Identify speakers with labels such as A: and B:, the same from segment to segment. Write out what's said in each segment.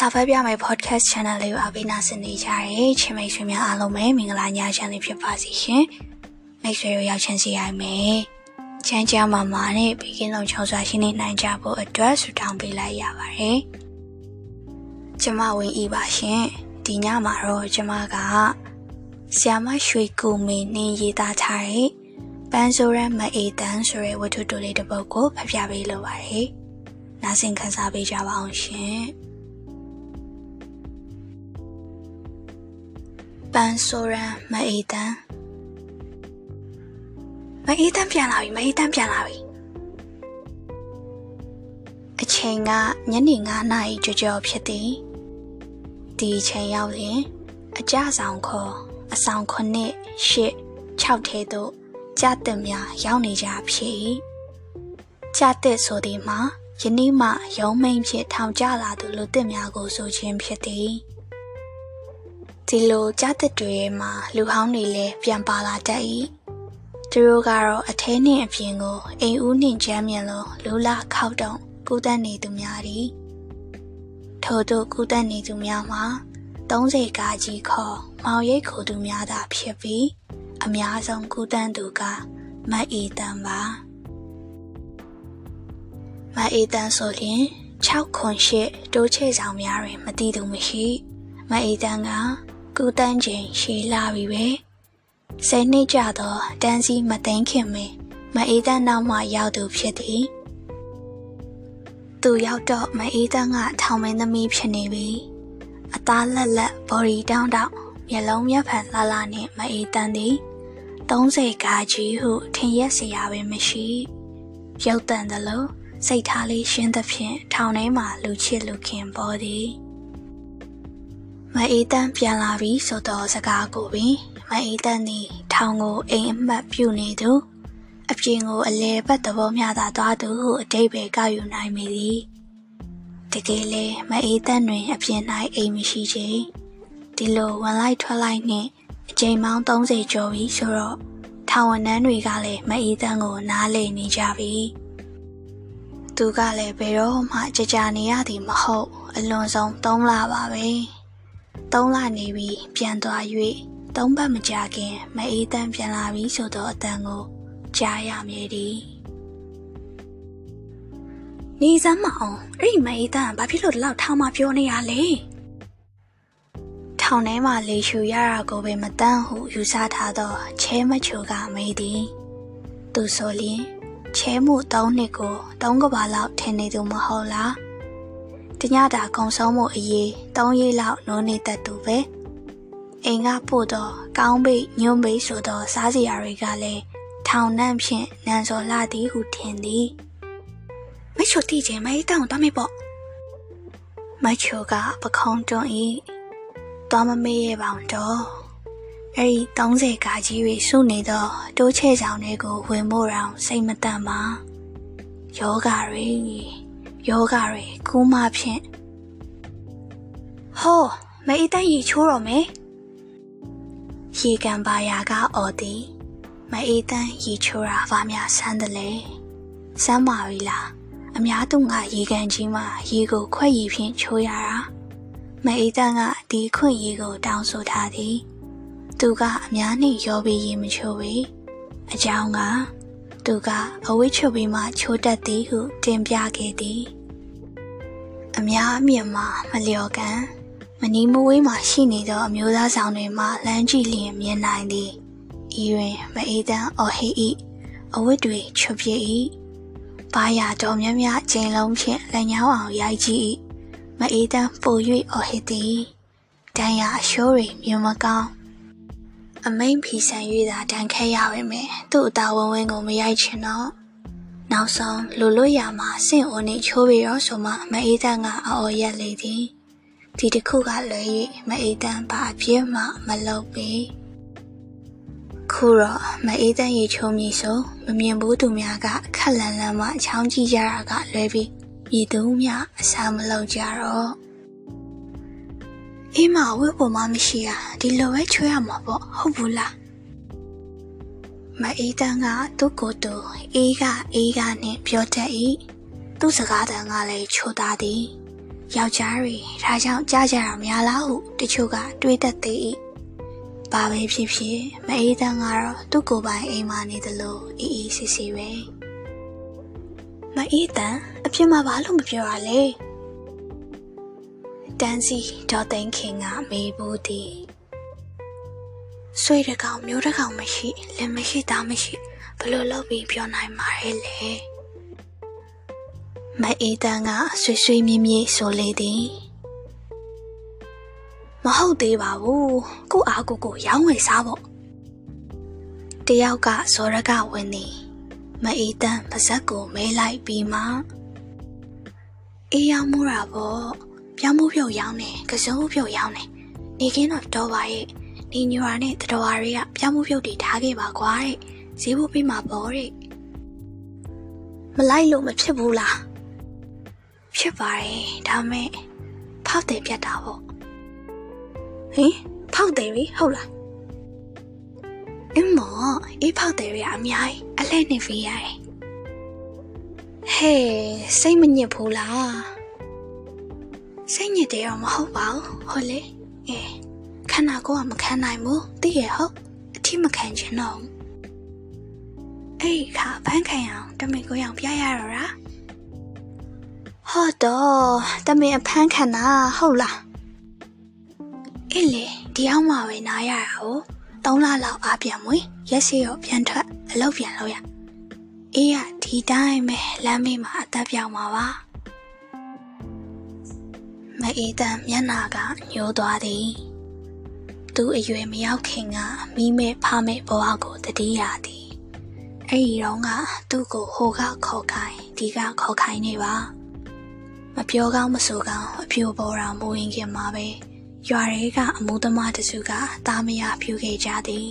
A: စာဖတ်ပြမယ့် podcast channel လေးကိုအားပေးနာဆင်နေကြတဲ့ချင်းမိတ်ဆွေများအားလုံးပဲမင်္ဂလာညချမ်းလေးဖြစ်ပါစေရှင်။မိတ်ဆွေတို့ရောက်ချင်စီရမယ်။ချမ်းချမ်းမာမာနဲ့ဘေးကင်းလုံခြုံစွာရှိနေနိုင်ကြဖို့အတွက်ဆုတောင်းပေးလိုက်ရပါတယ်။ကျမဝင်ဤပါရှင်။ဒီညမှာတော့ကျမကဆ iam မရွှေကူမင်းနင်းရေးသားထားတဲ့ပန်းဆိုရမအေတန်းဆိုတဲ့ဝတ္ထုတိုလေးတစ်ပုဒ်ကိုဖတ်ပြပေးလိုပါတယ်။နားဆင်ခံစားပေးကြပါအောင်ရှင်။ ပန်းဆိုရန်မအေးတန်းမအေးတန်းပြန်လာပြီမအေးတန်းပြန်လာပြီအချိန်ကညနေ9နာရီကြော်ကြော်ဖြစ်သည်ဒီအချိန်ရောက်ရင်အကြဆောင်ခေါ်အဆောင်ခုနှစ်ရှစ်6ထဲသို့ကြတဲ့များရောက်နေကြဖြစ်၏ကြတဲ့ဆိုသည်မှာယနေ့မှရုံးမိန်ဖြစ်ထောင်ကြလာသူလူတစ်များကိုဆိုခြင်းဖြစ်သည် ဒီလိုကြားသက်တွေမှာလူဟောင်းတွေလည်းပြန်ပါလာတတ်၏သူတို့ကတော့အထဲနှင့်အပြင်ကိုအိမ်ဦးနှင့်ကြမ်းမြန်လို့လူလာခောက်တုံကူးတက်နေသူများသည်ထို့သို့ကူးတက်နေသူများမှာ30ကားကြီးခေါ်မောင်ရိတ်ခိုသူများသာဖြစ်ပြီးအများဆုံးကူးတန်းသူကမတ်အီတန်ပါမတ်အီတန်ဆိုရင်6ခွန်ရှိတိုးချဲဆောင်များတွင်မတည်သူမရှိမတ်အီတန်က ကူတန်းချိန်ရှည်လာပြီပဲဆယ်နှစ်ကြာတော့တန်းစီမသိမ်းခင်မင်းမအေးတန်းနောက်မှရောက်သူဖြစ်သည်သူရောက်တော့မအေးတန်းကထောင်မင်းသမီးဖြစ်နေပြီအသားလက်လက်ဘော်ရီတောင်းတောင်းမျက်လုံးမျက်ဖန်လှလှနဲ့မအေးတန်းသည်30ကာကြီးဟုထင်ရက်စရာပဲမရှိရုပ်တန်တယ်လို့စိတ်ထားလေးရှင်းသဖြင့်ထောင်ထဲမှာလူချစ်လူခင်ပေါ်သည် မအေးတန်းပြန်လာပြီဆိုတော့စကားကိုပင်မအေးတန်းသည်ထောင်ကိုအိမ်အမှတ်ပြုနေသူအပြင်ကိုအလဲပတ်သဘောမျှသာသွားသူဟုအတိတ်ပဲကောက်ယူနိုင်မိသည်တကယ်လေမအေးတန်းတွင်အပြင်၌အိမ်မရှိချေဒီလိုဝင်လိုက်ထွက်လိုက်နှင့်အချိန်ပေါင်း30ကျော်ပြီဆိုတော့ထောင်ဝန်ထမ်းတွေကလည်းမအေးတန်းကိုနားလေနေကြပြီသူကလည်းဘယ်တော့မှကြကြနေရသည်မဟုတ်အလွန်ဆုံး3လပါပဲ သုံးလနေပြီးပြန်သွား၍သုံးပတ်မကြာခင်မအေးတန်းပြန်လာပြီဆိုတော့အတန်ကိုကြားရမည်ဒီနေစမ်းမအောင်အဲ့ဒီမအေးတန်းဘာဖြစ်လို့ဒီလောက်ထောင်းမပြောနေရလဲထောင်ထဲမှာလေရှူရတာကိုပဲမတန်းဟုယူဆထားတော့ချဲမချိုကမေးသည်သူဆိုလျင်ချဲမှု၃နှစ်ကို၃ကဘာလောက်ထင်နေသူမဟုတ်လား တညတာကုံဆုံးမှုအရေး၃ရက်လောက်နိုးနေတတ်သူပဲအိမ်ကပို့တော့ကောင်းပိတ်ညွန့်ပိတ်ဆိုတော့စားစရာတွေကလည်းထောင်နှံ့ဖြင့်နန်စော်လာသည်ဟုထင်သည်မချိုတိချင်းမအေးတောင်းတော့မေပေါ့မချိုကပခုံးတွန်းဤသွားမမေးရပါတော့အဲ့ဒီ30ကာကြီးတွေစုနေတော့တိုးချဲဆောင်တွေကိုဝင်ဖို့တောင်စိတ်မတန်ပါယောဂတွေ ယောဂတွေကူးမှဖြင့်ဟောမအေးတန်းရီချိုးတော့မယ်ရေကန်ပါယာကအော်သည်မအေးတန်းရီချိုးတာဘာများဆန်းတယ်လဲစမ်းပါပြီလားအများသူကရေကန်ကြီးမှာရေကိုခွက်ရည်ဖြင့်ချိုးရတာမအေးတန်းကဒီခွင့်ရေကိုတောင်းဆိုထားသည် သူကအများနှင့်ရောပြီးရေမချိုးပေအကြောင်းက သူကအဝိချုပ်ပြီးမှချိုးတတ်သည်ဟုတင်ပြခဲ့သည် အများအမြင်မှာမလျော်ကန်မနီမဝေးမှာရှိနေသောအမျိုးသားဆောင်တွေမှာလမ်းကြည့်လျင်မြင်နိုင်သည်ဤတွင်မအေးတန်းအော်ဟိဤအဝတ်တွေချွတ်ပြ၏ဘာယာတော်များများအချိန်လုံးဖြင့်လက်ညောင်းအောင်ရိုက်ကြည့်၏မအေးတန်းပို၍အော်ဟိသည်တန်ရာအရှိုးတွေမြင်မကောင်းအမိန်ဖီဆန်၍သာတန်ခဲရပါမယ်သူ့အတာဝန်ဝင်ကိုမရိုက်ချင်တော့ နောက်ဆုံးလူလွတ်ရမှာစင့်အိုနေချိုးပြီးတော့ဆိုမှမအေးတန်းကအော်ရက်လေသည်ဒီတစ်ခုကလွယ်၍မအေးတန်းဘာအပြည့်မှမလုပ်ပေခုတော့မအေးတန်းရေချုံမြည်ဆိုမမြင်ဘူးသူများကခက်လန်လန်မှချောင်းကြည့်ကြတာကလွယ်ပြီးမြည်သူများအစာမလုပ်ကြတော့အေးမဝိပေါ်မှမရှိရဒီလိုပဲချွေးရမှာပေါ့ဟုတ်ဘူးလား မအေးတန်းကသူ့ကိုယ်သူအေးကအေးကနဲ့ပြောတတ်၏သူ့စကားတန်ကလည်းချိုသားသည်ယောက်ျားတွေဒါကြောင့်ကြားကြတာများလားဟုတချို့ကတွေးတတ်သေး၏ဘာပဲဖြစ်ဖြစ်မအေးတန်းကတော့သူ့ကိုယ်ပိုင်အိမ်မှာနေသလိုအေးအေးဆေးဆေးပဲမအေးတန်းအဖြစ်မှာဘာလို့မပြောရလဲတန်းစီဒေါ်သိန်းခင်ကမေးဘူးသည် ဆွေတကောင်မျိုးတကောင်မရှိလက်မရှိသားမရှိဘလို့လုပ်ပြီးပြောနိုင်မှာလဲလေမအေးတန်းကဆွေဆွေမြင်းမြင်းဆိုလေသည်မဟုတ်သေးပါဘူးကိုအားကိုကိုရောင်းဝယ်စားဖို့တယောက်ကဇောရကဝင်သည်မအေးတန်းပါဇက်ကိုမဲလိုက်ပြီးမှအေးရောင်းမှုတာပေါ့ပြောင်းမှုပြုတ်ရောင်းတယ်ကစုံပြုတ်ရောင်းတယ်နေခင်းတော့တော့ပါရဲ့ နေညူရာနဲ့တတော်ရီကပြောင်းမှုပြုတ်တီထားခဲ့ပါကွာတဲ့ဈေးဖို့ပြီးမှာပေါ့တဲ့မလိုက်လို့မဖြစ်ဘူးလားဖြစ်ပါတယ်ဒါမဲ့ဖောက်တယ်ပြတ်တာပေါ့ဟင်ဖောက်တယ်ပြီဟုတ်လားအင်းမောအေးဖောက်တယ်ရအများကြီးအလဲနေဖေးရတယ်ဟဲ့စိတ်မညစ်ဘူးလားစိတ်ညစ်တယ်တော့မဟုတ်ပါဘူးဟုတ်လေအဲခ န္ဓာကိုယ်ကမခံနိုင်ဘူးသိရဟုတ်အထိမခံချင်တော့အဲ့ခါဖန်ခံအောင်တမင်ကိုအောင်ပြရတော့လားဟုတ်တော့တမင်အဖမ်းခံတာဟုတ်လားအေးလေဒီအောင်မှပဲနားရတာဟုတ်၃လလောက်အားပြန်မွေးရက်စီရောပြန်ထွက်အလုပ်ပြန်လုပ်ရအေးရဒီတိုင်းပဲလမ်းမေးမှာအသက်ပြောင်းမှာပါမအေးတန်မျက်နာကညှိုးသွားသည် သူအရွယ်မရောက်ခင်ကမိမဲ့ဖမဲ့ဘဝကိုတတိယသည်အဲ့ဒီတော့ကသူ့ကိုဟိုကခေါ်ခိုင်းဒီကခေါ်ခိုင်းနေပါမပြောကောင်းမဆိုကောင်းအဖြူပေါ်တာမူရင်ခင်မှာပဲရွာရဲကအမိုးသမားတစုကသားမရဖြူခဲ့ကြသည်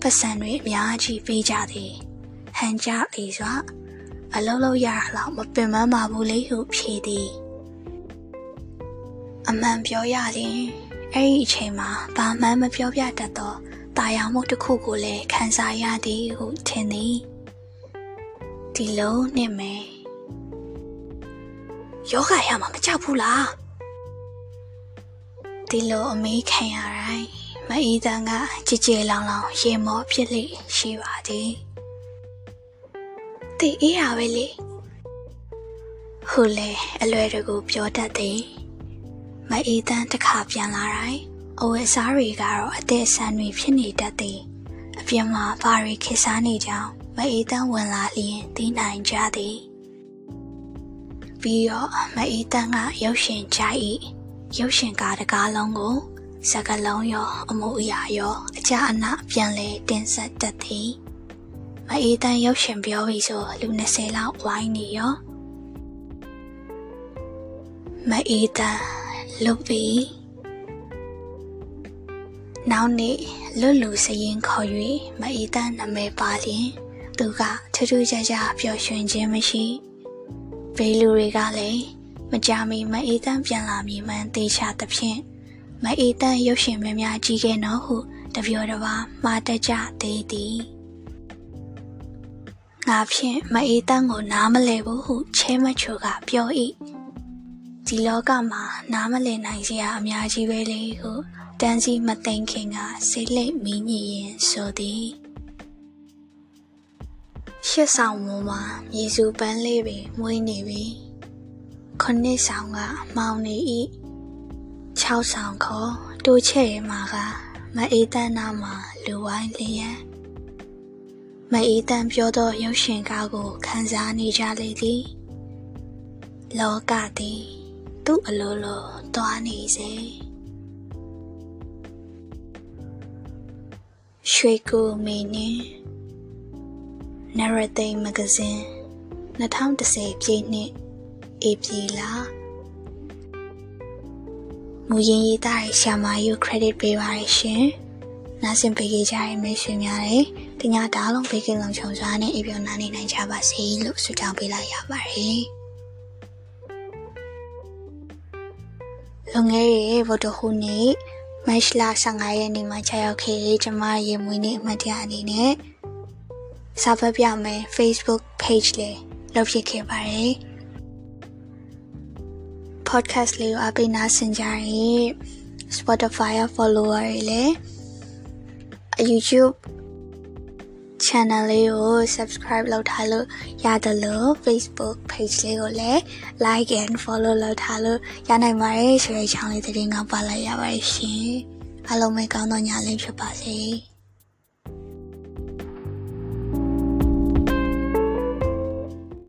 A: ပတ်စံတွေအများကြီးပေးကြသည်ဟန်ကြလေစွာအလုံးလုံးရတာတော့မပင်မပါဘူးလေဟုဖြေသည်အမှန်ပြောရရင် အဲ့ဒီအချိန်မှာဘာမှမပြောပြတတ်သောတာယာမှုတစ်ခုကိုလည်းခံစားရသည်ဟုထင်သည်ဒီလိုနဲ့မယ်ယောဂရမှာမကြောက်ဘူးလားဒီလိုအမေးခံရတိုင်းမအေးတန်းကကြည်ကြည်လောင်လောင်ရေမောဖြစ်လေရှိပါသည်တည်အေးရပဲလေဟုလေအလွယ်တကူပြောတတ်သည် မအေးတန်းတစ်ခါပြန်လာတိုင်းအဝယ်စားတွေကတော့အသက်ဆန်းတွေဖြစ်နေတတ်သည်အပြင်မှာဘာတွေခေစားနေကြောင်းမအေးတန်းဝင်လာလျင်သိနိုင်ကြသည်ပြီးတော့မအေးတန်းကရုပ်ရှင်ကြိုက်၏ရုပ်ရှင်ကားတကားလုံးကိုစကလုံးရောအမှုအရာရောအကြအနပြန်လဲတင်ဆက်တတ်သည်မအေးတန်းရုပ်ရှင်ပြောပြီးဆိုလူ20လောက်ဝိုင်းနေရောမအေးတန်း လုတ်ပြီးနောက်နေ့လွတ်လူစရင်ခေါ်၍မအေးတန်းနာမည်ပါလျင်သူကထူးထူးခြားခြားပျော်ရွှင်ခြင်းမရှိဘေးလူတွေကလည်းမကြမီမအေးတန်းပြန်လာမည်မှန်သေးချသဖြင့်မအေးတန်းရုပ်ရှင်များများကြီးခဲ့နော်ဟုတပြောတပါမှားတကြသေးသည်ငါဖြင့်မအေးတန်းကိုနားမလဲဘူးဟုချဲမချိုကပြော၏ ဒီလောကမှာနားမလည်နိုင်စရာအများကြီးပဲလေဟုတန်းစီမသိမ့်ခင်ကစိတ်လိတ်မီးညင်ရင်ဆိုသည်ရှစ်ဆောင်မမှာမြေစုပန်းလေးပင်မွေးနေပြီခုနှစ်ဆောင်ကမောင်နေ၏6ဆောင်ခေါ်တိုးချဲ့ရမှာကမအေးတန်းနာမှာလူဝိုင်းလျက်မအေးတန်းပြောသောရုပ်ရှင်ကားကိုခန်းစားနေကြလေသည်လောကသည် သူ့အလိုလိုသွားနေစေရွှေကူမီနင်း Narrative Magazine 2010ပြည့်နှစ်ဧပြီလမူရင်းရေးသားတဲ့ရှာမာယူ credit ပေးပါရရှင်။နားဆင်ပေးကြရမယ့်ရှင်များတယ်။တညတားလုံးပေးကင်းလုံးချုံစွာနဲ့အေးပြောနားနေနိုင်ကြပါစေလို့ဆုတောင်းပေးလိုက်ရပါတယ်။ လွန်ခဲ့တဲ့ဗုဒ္ဓဟူးနေ့မတ်လ15ရက်နေ့မှာခြားရောက်ခဲ့တဲ့ကျမရဲ့မွေးနေ့အမှတ်တရအနေနဲ့စာဖတ်ပြမယ် Facebook page လေးလုပ်ဖြစ်ခဲ့ပါတယ်။ဖ podcast လေးကိုအပိနာဆင်ကြရင် Spotify ရ follower တွေလည်း YouTube channel လေးကို subscribe လုပ်ထားလို့ရတယ်လို့ Facebook page လေးကိုလည်း like and follow လုပ်ထားလို့ရနိုင်ပါတယ်ဆိုတဲ့ချောင်းလေးသတင်းကောင်းပါလိုက်ရပါတယ်ရှင်အားလုံးပဲကောင်းသောညလေးဖြစ်ပါစေ။